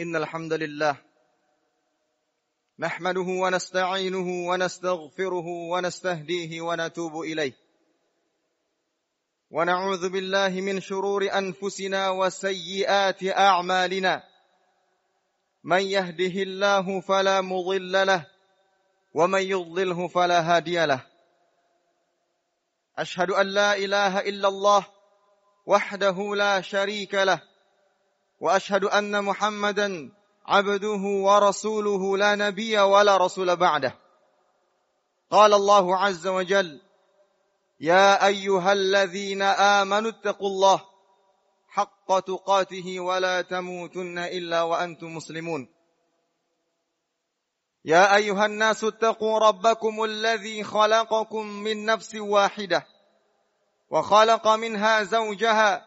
إن الحمد لله نحمده ونستعينه ونستغفره ونستهديه ونتوب إليه. ونعوذ بالله من شرور أنفسنا وسيئات أعمالنا. من يهده الله فلا مضل له ومن يضلله فلا هادي له. أشهد أن لا إله إلا الله وحده لا شريك له. وأشهد أن محمدا عبده ورسوله لا نبي ولا رسول بعده. قال الله عز وجل يا أيها الذين آمنوا اتقوا الله حق تقاته ولا تموتن إلا وأنتم مسلمون. يا أيها الناس اتقوا ربكم الذي خلقكم من نفس واحدة وخلق منها زوجها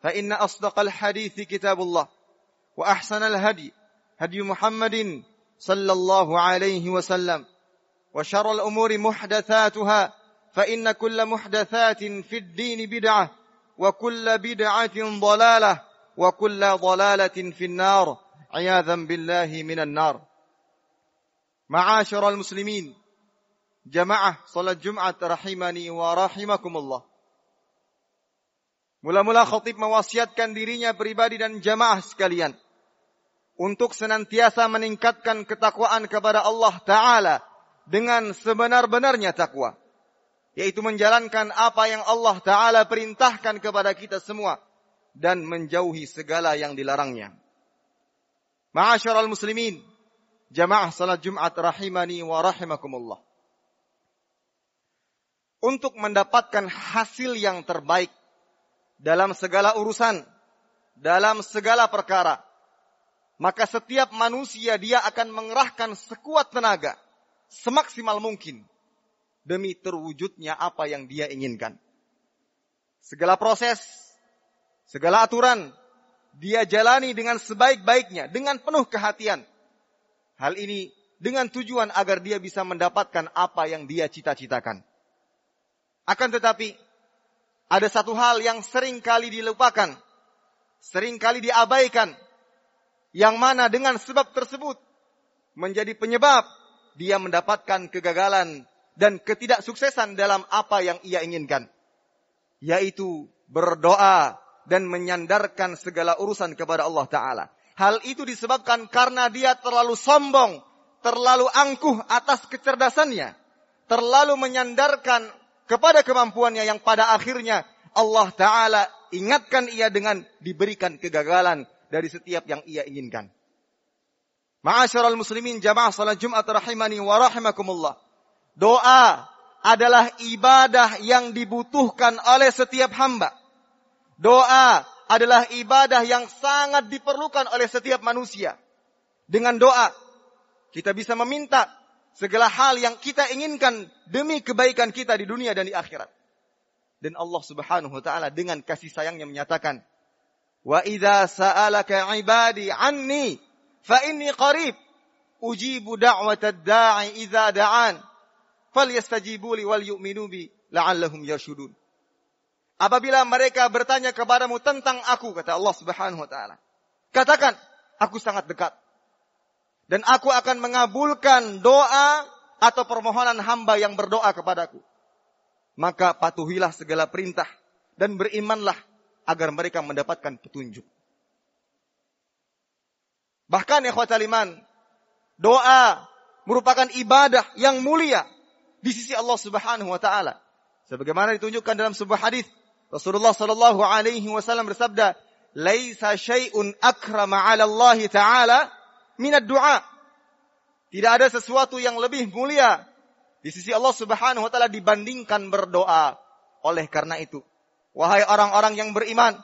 فإن أصدق الحديث كتاب الله وأحسن الهدي هدي محمد صلى الله عليه وسلم وشر الأمور محدثاتها فإن كل محدثات في الدين بدعة وكل بدعة ضلالة وكل ضلالة في النار عياذا بالله من النار. معاشر المسلمين جماعة صلاة جمعة رحمني ورحمكم الله. Mula-mula khatib mewasiatkan dirinya pribadi dan jamaah sekalian untuk senantiasa meningkatkan ketakwaan kepada Allah Ta'ala dengan sebenar-benarnya takwa. Yaitu menjalankan apa yang Allah Ta'ala perintahkan kepada kita semua dan menjauhi segala yang dilarangnya. Ma'asyaral muslimin, jamaah salat Jumat rahimani wa rahimakumullah. Untuk mendapatkan hasil yang terbaik dalam segala urusan, dalam segala perkara. Maka setiap manusia dia akan mengerahkan sekuat tenaga, semaksimal mungkin, demi terwujudnya apa yang dia inginkan. Segala proses, segala aturan, dia jalani dengan sebaik-baiknya, dengan penuh kehatian. Hal ini dengan tujuan agar dia bisa mendapatkan apa yang dia cita-citakan. Akan tetapi, ada satu hal yang sering kali dilupakan, sering kali diabaikan, yang mana dengan sebab tersebut menjadi penyebab dia mendapatkan kegagalan dan ketidaksuksesan dalam apa yang ia inginkan, yaitu berdoa dan menyandarkan segala urusan kepada Allah Ta'ala. Hal itu disebabkan karena dia terlalu sombong, terlalu angkuh atas kecerdasannya, terlalu menyandarkan kepada kemampuannya yang pada akhirnya Allah Ta'ala ingatkan ia dengan diberikan kegagalan dari setiap yang ia inginkan. Ma'asyiral muslimin jamaah salat Jumat rahimani wa rahimakumullah. Doa adalah ibadah yang dibutuhkan oleh setiap hamba. Doa adalah ibadah yang sangat diperlukan oleh setiap manusia. Dengan doa kita bisa meminta segala hal yang kita inginkan demi kebaikan kita di dunia dan di akhirat. Dan Allah Subhanahu wa taala dengan kasih sayangnya menyatakan, "Wa idza sa'alaka 'ibadi 'anni fa inni qarib ujibu da'watad da'i idza da'an falyastajibu li wal yu'minu bi la'allahum yarshudun." Apabila mereka bertanya kepadamu tentang aku kata Allah Subhanahu wa taala, katakan, aku sangat dekat dan aku akan mengabulkan doa atau permohonan hamba yang berdoa kepadaku. Maka patuhilah segala perintah dan berimanlah agar mereka mendapatkan petunjuk. Bahkan ya iman, doa merupakan ibadah yang mulia di sisi Allah Subhanahu wa taala. Sebagaimana ditunjukkan dalam sebuah hadis, Rasulullah sallallahu alaihi wasallam bersabda, "Laisa syai'un akrama 'ala Allah taala minat doa. Tidak ada sesuatu yang lebih mulia di sisi Allah Subhanahu wa taala dibandingkan berdoa. Oleh karena itu, wahai orang-orang yang beriman,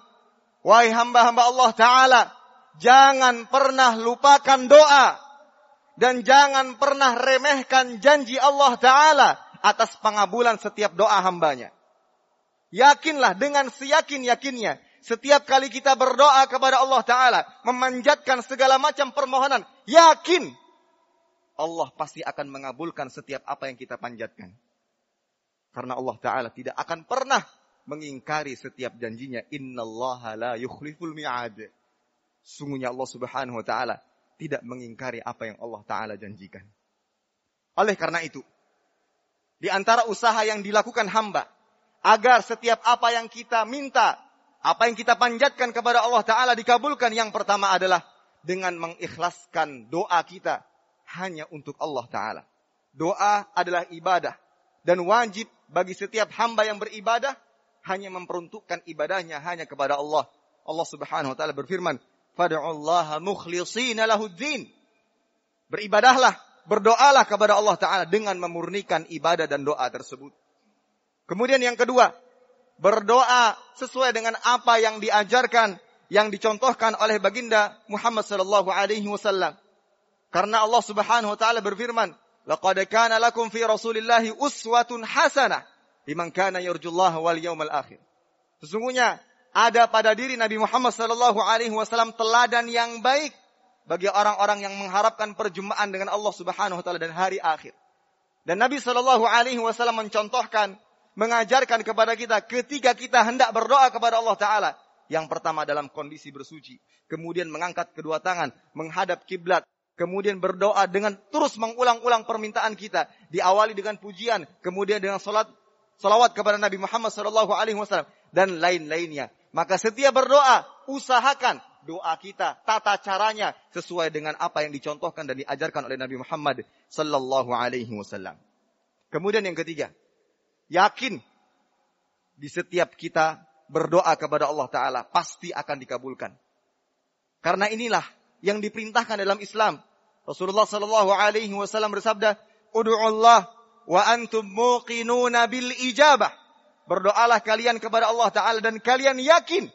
wahai hamba-hamba Allah taala, jangan pernah lupakan doa dan jangan pernah remehkan janji Allah Ta'ala atas pengabulan setiap doa hambanya. Yakinlah dengan seyakin-yakinnya. Setiap kali kita berdoa kepada Allah Ta'ala. Memanjatkan segala macam permohonan. Yakin. Allah pasti akan mengabulkan setiap apa yang kita panjatkan. Karena Allah Ta'ala tidak akan pernah mengingkari setiap janjinya. Inna Allah la yukhliful mi'ad. Sungguhnya Allah Subhanahu Wa Ta'ala tidak mengingkari apa yang Allah Ta'ala janjikan. Oleh karena itu, di antara usaha yang dilakukan hamba, agar setiap apa yang kita minta, apa yang kita panjatkan kepada Allah Ta'ala dikabulkan, yang pertama adalah dengan mengikhlaskan doa kita hanya untuk Allah Ta'ala. Doa adalah ibadah. Dan wajib bagi setiap hamba yang beribadah, hanya memperuntukkan ibadahnya hanya kepada Allah. Allah Subhanahu wa taala berfirman, Fad'ullaha mukhlishina lahuddin. Beribadahlah, berdoalah kepada Allah Ta'ala dengan memurnikan ibadah dan doa tersebut. Kemudian yang kedua, berdoa sesuai dengan apa yang diajarkan, yang dicontohkan oleh baginda Muhammad sallallahu alaihi wasallam. Karena Allah Subhanahu wa taala berfirman, "Laqad kana lakum fi Rasulillahi uswatun hasanah liman kana yarjullaha wal yawmal akhir." Sesungguhnya ada pada diri Nabi Muhammad sallallahu alaihi wasallam teladan yang baik bagi orang-orang yang mengharapkan perjumpaan dengan Allah Subhanahu wa taala dan hari akhir. Dan Nabi sallallahu alaihi wasallam mencontohkan, mengajarkan kepada kita ketika kita hendak berdoa kepada Allah taala, yang pertama dalam kondisi bersuci, kemudian mengangkat kedua tangan menghadap kiblat, kemudian berdoa dengan terus mengulang-ulang permintaan kita, diawali dengan pujian, kemudian dengan salat salawat kepada Nabi Muhammad sallallahu alaihi wasallam dan lain-lainnya. Maka setiap berdoa, usahakan doa kita, tata caranya sesuai dengan apa yang dicontohkan dan diajarkan oleh Nabi Muhammad sallallahu alaihi wasallam. Kemudian yang ketiga, yakin di setiap kita berdoa kepada Allah taala pasti akan dikabulkan. Karena inilah yang diperintahkan dalam Islam. Rasulullah sallallahu alaihi wasallam bersabda, "Ud'u Allah wa antum muqinuna bil ijabah." Berdoalah kalian kepada Allah Ta'ala dan kalian yakin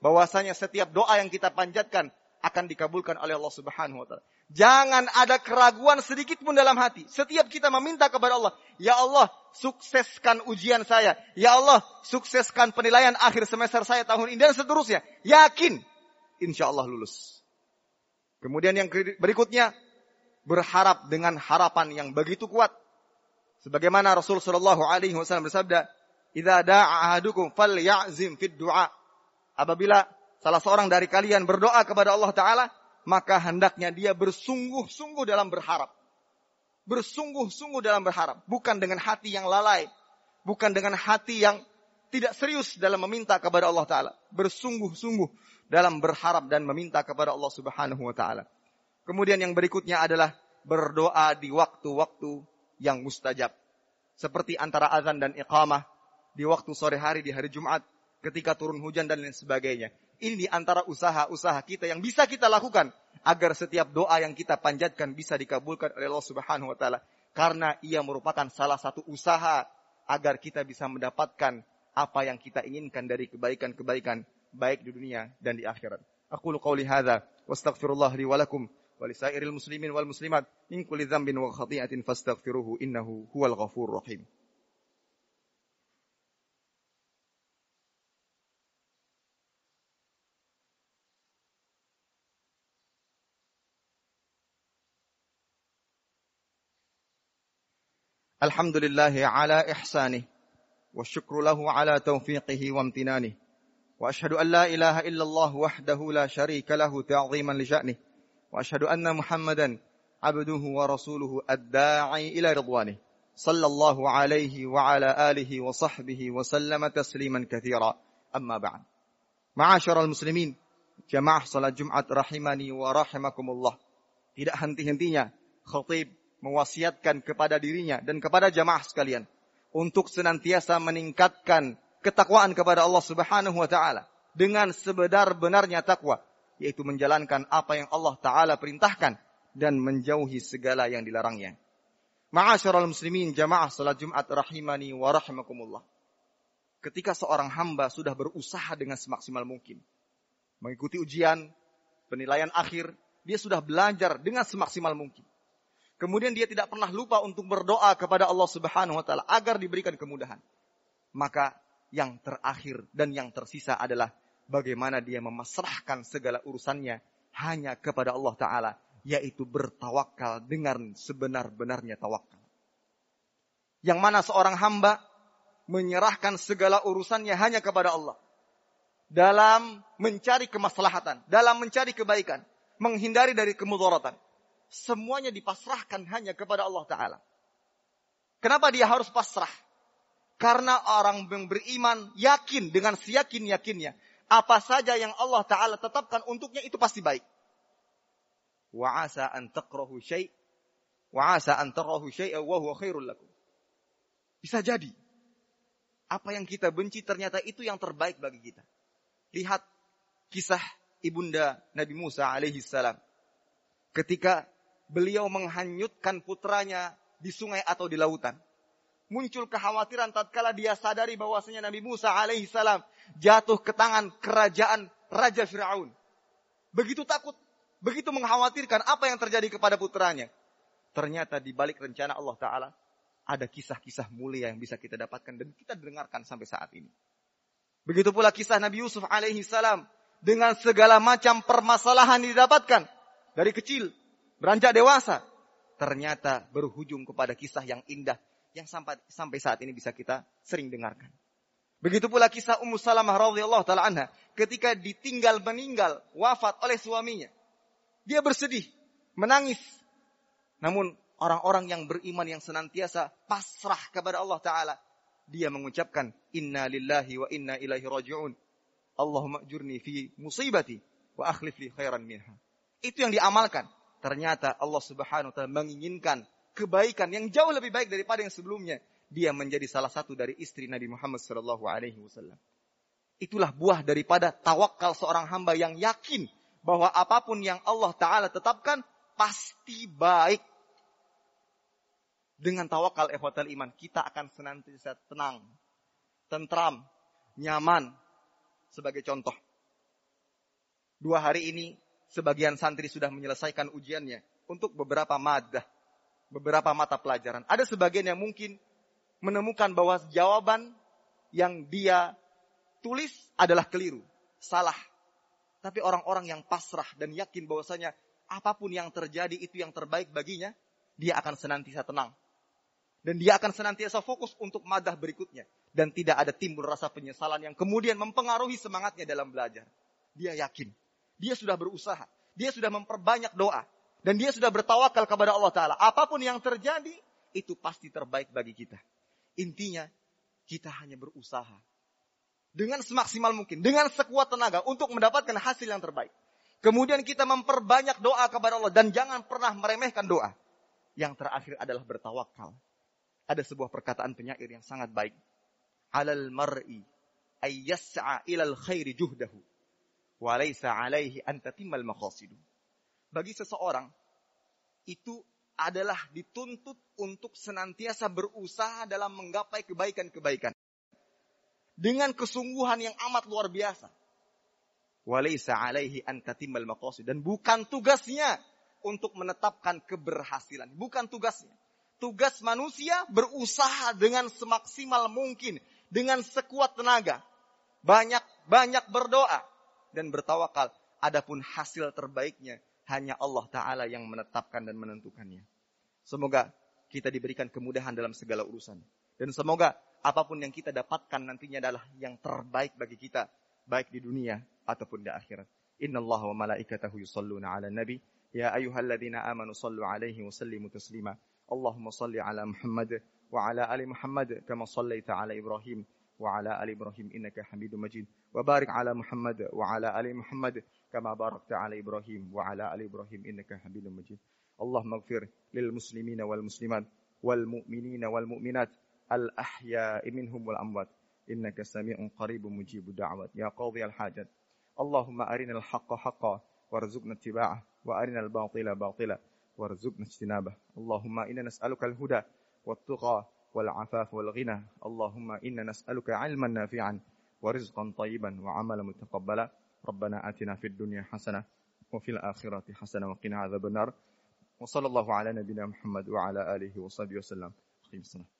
bahwasanya setiap doa yang kita panjatkan akan dikabulkan oleh Allah Subhanahu wa taala. Jangan ada keraguan sedikit pun dalam hati. Setiap kita meminta kepada Allah, "Ya Allah, sukseskan ujian saya. Ya Allah, sukseskan penilaian akhir semester saya tahun ini dan seterusnya." Yakin insya Allah lulus. Kemudian yang berikutnya berharap dengan harapan yang begitu kuat. Sebagaimana Rasul Shallallahu alaihi wasallam bersabda, Idza da'a ahadukum falyazim fid du'a. Apabila salah seorang dari kalian berdoa kepada Allah taala, maka hendaknya dia bersungguh-sungguh dalam berharap. Bersungguh-sungguh dalam berharap, bukan dengan hati yang lalai, bukan dengan hati yang tidak serius dalam meminta kepada Allah taala. Bersungguh-sungguh dalam berharap dan meminta kepada Allah Subhanahu wa taala. Kemudian yang berikutnya adalah berdoa di waktu-waktu yang mustajab. Seperti antara azan dan iqamah, di waktu sore hari di hari Jumat, ketika turun hujan dan lain sebagainya. Ini antara usaha-usaha kita yang bisa kita lakukan agar setiap doa yang kita panjatkan bisa dikabulkan oleh Allah Subhanahu wa taala karena ia merupakan salah satu usaha agar kita bisa mendapatkan apa yang kita inginkan dari kebaikan-kebaikan baik di dunia dan di akhirat. Aku qauli hadza wastaghfirullah li wa lakum wa lisairil muslimin wal muslimat min kulli dzambin wa khati'atin fastaghfiruhu innahu huwal ghafurur rahim. الحمد لله على إحسانه والشكر له على توفيقه وامتنانه وأشهد أن لا إله إلا الله وحده لا شريك له تعظيما لشأنه وأشهد أن محمدا عبده ورسوله الداعي إلى رضوانه صلى الله عليه وعلى آله وصحبه وسلم تسليما كثيرا. أما بعد معاشر المسلمين جماعة صلاة جمعة رحمني ورحمكم الله. tidak henti-hentinya. Khatib mewasiatkan kepada dirinya dan kepada jamaah sekalian untuk senantiasa meningkatkan ketakwaan kepada Allah Subhanahu wa taala dengan sebenar-benarnya takwa yaitu menjalankan apa yang Allah taala perintahkan dan menjauhi segala yang dilarangnya. Ma'asyiral muslimin jamaah salat Jumat rahimani wa rahimakumullah. Ketika seorang hamba sudah berusaha dengan semaksimal mungkin mengikuti ujian, penilaian akhir, dia sudah belajar dengan semaksimal mungkin. Kemudian dia tidak pernah lupa untuk berdoa kepada Allah Subhanahu wa taala agar diberikan kemudahan. Maka yang terakhir dan yang tersisa adalah bagaimana dia memasrahkan segala urusannya hanya kepada Allah taala, yaitu bertawakal dengan sebenar-benarnya tawakal. Yang mana seorang hamba menyerahkan segala urusannya hanya kepada Allah. Dalam mencari kemaslahatan, dalam mencari kebaikan, menghindari dari kemudaratan semuanya dipasrahkan hanya kepada Allah Ta'ala. Kenapa dia harus pasrah? Karena orang yang beriman yakin dengan seyakin-yakinnya. Apa saja yang Allah Ta'ala tetapkan untuknya itu pasti baik. Wa asa an syai' wa asa an wa khairul lakum. Bisa jadi. Apa yang kita benci ternyata itu yang terbaik bagi kita. Lihat kisah ibunda Nabi Musa alaihi salam. Ketika beliau menghanyutkan putranya di sungai atau di lautan. Muncul kekhawatiran tatkala dia sadari bahwasanya Nabi Musa alaihi salam jatuh ke tangan kerajaan Raja Firaun. Begitu takut, begitu mengkhawatirkan apa yang terjadi kepada putranya. Ternyata di balik rencana Allah Ta'ala ada kisah-kisah mulia yang bisa kita dapatkan dan kita dengarkan sampai saat ini. Begitu pula kisah Nabi Yusuf alaihi salam dengan segala macam permasalahan didapatkan dari kecil beranjak dewasa, ternyata berhujung kepada kisah yang indah yang sampai sampai saat ini bisa kita sering dengarkan. Begitu pula kisah Ummu Salamah radhiyallahu taala anha ketika ditinggal meninggal wafat oleh suaminya. Dia bersedih, menangis. Namun orang-orang yang beriman yang senantiasa pasrah kepada Allah taala, dia mengucapkan inna lillahi wa inna ilaihi rajiun. Allahumma ajurni fi musibati wa akhlif li khairan minha. Itu yang diamalkan ternyata Allah Subhanahu wa taala menginginkan kebaikan yang jauh lebih baik daripada yang sebelumnya. Dia menjadi salah satu dari istri Nabi Muhammad sallallahu alaihi wasallam. Itulah buah daripada tawakal seorang hamba yang yakin bahwa apa pun yang Allah taala tetapkan pasti baik. Dengan tawakal ikhwatal iman, kita akan senantiasa tenang, tentram, nyaman. Sebagai contoh, dua hari ini sebagian santri sudah menyelesaikan ujiannya untuk beberapa madah, beberapa mata pelajaran. Ada sebagian yang mungkin menemukan bahwa jawaban yang dia tulis adalah keliru, salah. Tapi orang-orang yang pasrah dan yakin bahwasanya apa pun yang terjadi itu yang terbaik baginya, dia akan senantiasa tenang. Dan dia akan senantiasa fokus untuk madah berikutnya. Dan tidak ada timbul rasa penyesalan yang kemudian mempengaruhi semangatnya dalam belajar. Dia yakin dia sudah berusaha. Dia sudah memperbanyak doa. Dan dia sudah bertawakal kepada Allah Ta'ala. Apa pun yang terjadi, itu pasti terbaik bagi kita. Intinya, kita hanya berusaha. Dengan semaksimal mungkin. Dengan sekuat tenaga untuk mendapatkan hasil yang terbaik. Kemudian kita memperbanyak doa kepada Allah. Dan jangan pernah meremehkan doa. Yang terakhir adalah bertawakal. Ada sebuah perkataan penyair yang sangat baik. Alal mar'i ayyas'a ilal khairi juhdahu Walaysa alaihi antatimal maqasidu. Bagi seseorang, itu adalah dituntut untuk senantiasa berusaha dalam menggapai kebaikan-kebaikan. Dengan kesungguhan yang amat luar biasa. Walaysa alaihi antatimal maqasid. Dan bukan tugasnya untuk menetapkan keberhasilan. Bukan tugasnya. Tugas manusia berusaha dengan semaksimal mungkin. Dengan sekuat tenaga. Banyak-banyak berdoa dan bertawakal. Adapun hasil terbaiknya hanya Allah Ta'ala yang menetapkan dan menentukannya. Semoga kita diberikan kemudahan dalam segala urusan. Dan semoga apa pun yang kita dapatkan nantinya adalah yang terbaik bagi kita. Baik di dunia ataupun di akhirat. Inna Allah wa malaikatahu yusalluna ala nabi. Ya ayuhalladzina amanu sallu alaihi wa sallimu taslima. Allahumma salli ala Muhammad wa ala ali Muhammad kama sallaita ala Ibrahim وعلى آل إبراهيم إنك حميد مجيد. وبارك على محمد وعلى آل محمد كما باركت على إبراهيم وعلى آل إبراهيم إنك حميد مجيد. اللهم اغفر للمسلمين والمسلمات والمؤمنين والمؤمنات الأحياء منهم والأموات. إنك سميع قريب مجيب الدعوات. يا قاضي الحاجات. اللهم أرنا الحق حقا وارزقنا اتباعه وأرنا الباطل باطلا وارزقنا اجتنابه. اللهم إنا نسألك الهدى والتقى والعفاف والغنى. اللهم إنا نسألك علما نافعا ورزقا طيبا وعملا متقبلا. ربنا آتنا في الدنيا حسنة وفي الآخرة حسنة وقنا عذاب النار. وصلى الله على نبينا محمد وعلى آله وصحبه وسلم. أقيم الصلاة.